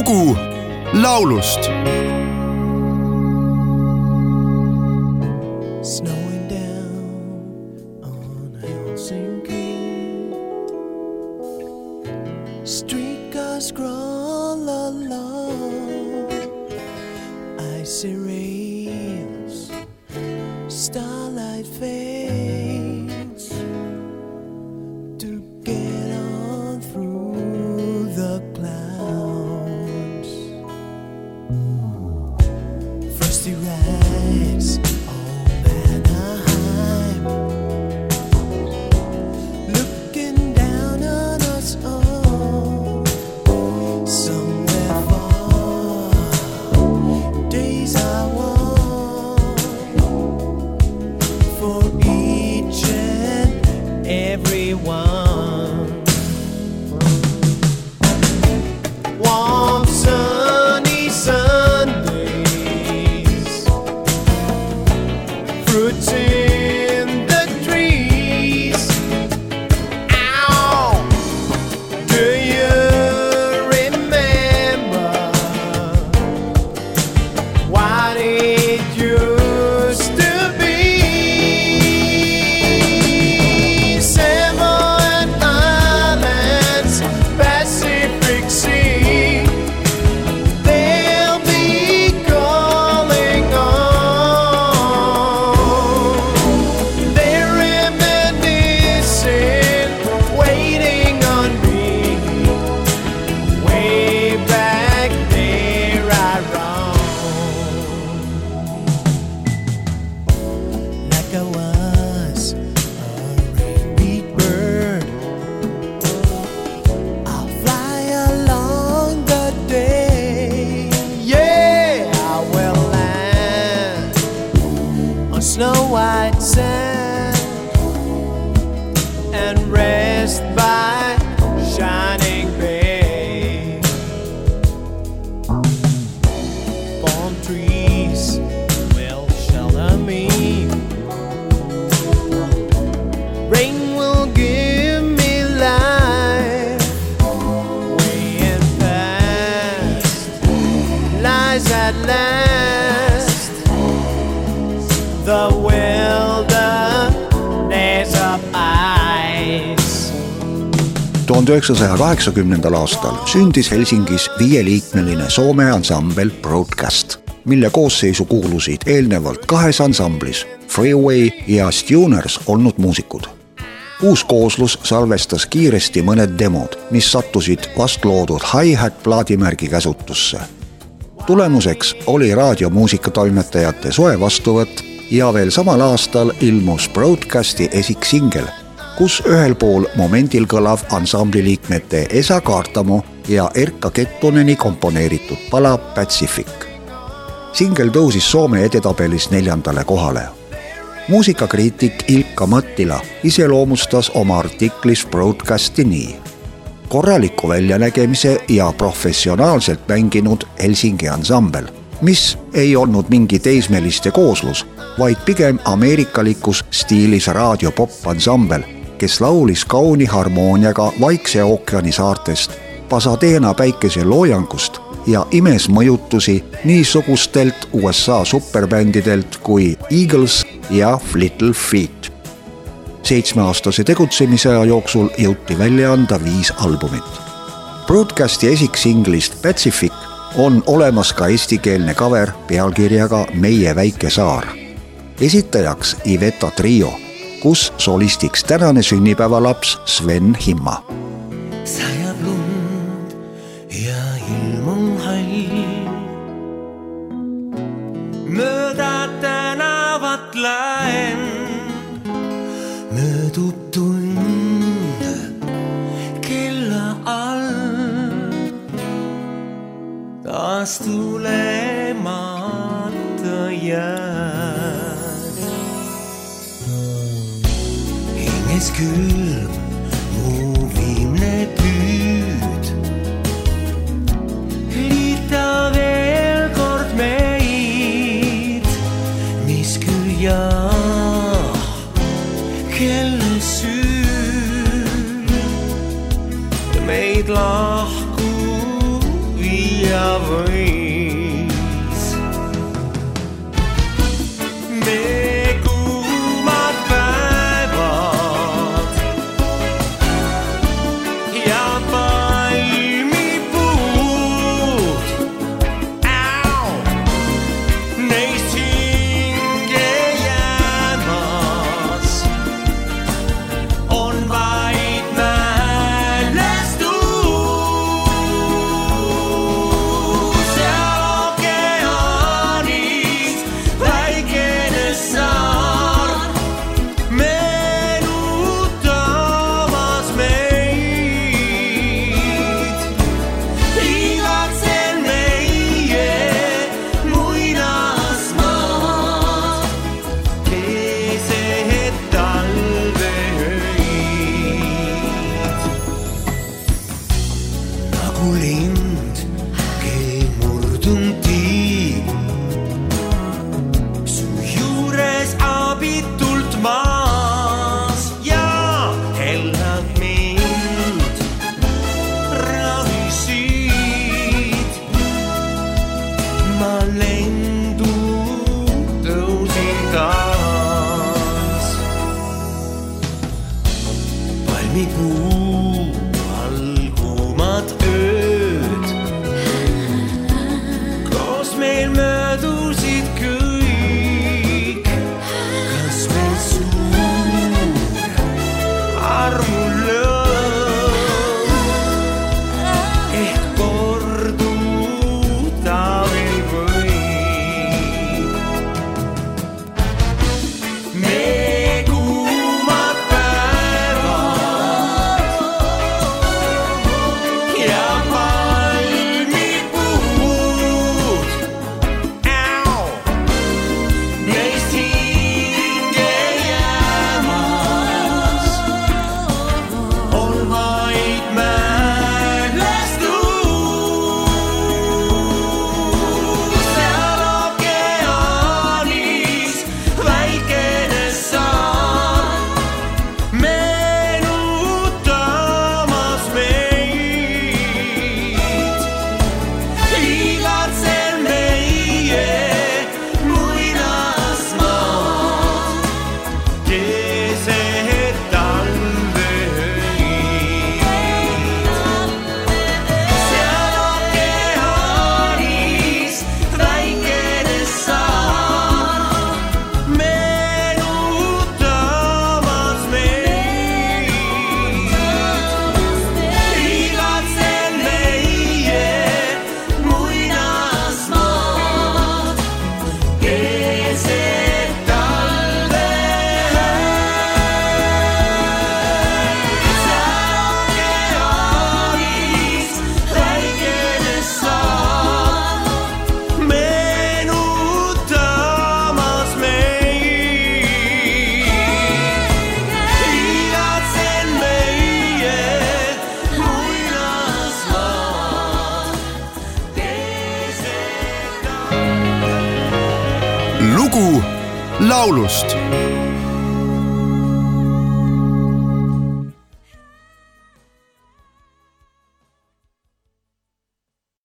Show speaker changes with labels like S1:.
S1: lugu laulust
S2: Snowing down on Helsinki. Streetcars crawl along. Icy rails, starlight fades
S3: tuhande üheksasaja kaheksakümnendal aastal sündis Helsingis viieliikmeline Soome ansambel Broadcast, mille koosseisu kuulusid eelnevalt kahes ansamblis Freeway ja Stuners olnud muusikud. uus kooslus salvestas kiiresti mõned demod, mis sattusid vastloodud hi-hat plaadimärgi käsutusse. tulemuseks oli raadiomuusikatoimetajate soe vastuvõtt ja veel samal aastal ilmus Broadcasti esiksingel kus ühel pool momendil kõlav ansambli liikmete Esa Kaartamo ja Erkka Kettuneni komponeeritud pala Pacific. singel tõusis Soome edetabelis neljandale kohale. muusikakriitik Ilkka Mattila iseloomustas oma artiklis Broadcasti nii. korraliku väljanägemise ja professionaalselt mänginud Helsingi ansambel, mis ei olnud mingi teismeliste kooslus, vaid pigem ameerikalikus stiilis raadiopopansambel kes laulis kauni harmooniaga Vaikse ookeani saartest, Pasadena päikeseloojangust ja imes mõjutusi niisugustelt USA superbändidelt kui Eagles ja Little Feat. seitsmeaastase tegutsemisaja jooksul jõuti välja anda viis albumit. Broadcasti esiksinglist Pacific on olemas ka eestikeelne cover pealkirjaga Meie väike saar. esitajaks Iveta Trio kus solistiks tänane sünnipäevalaps Sven Himma.
S2: sajab lund ja ilm on hall. mööda tänavat laen möödub tund kella all. taas tulemata jääd. Hinges külm mu viimne püüd. liita veel kord meid, mis küll jah, kelle süü meid lahku viia.
S4: ja my lane.
S1: Lugu laulust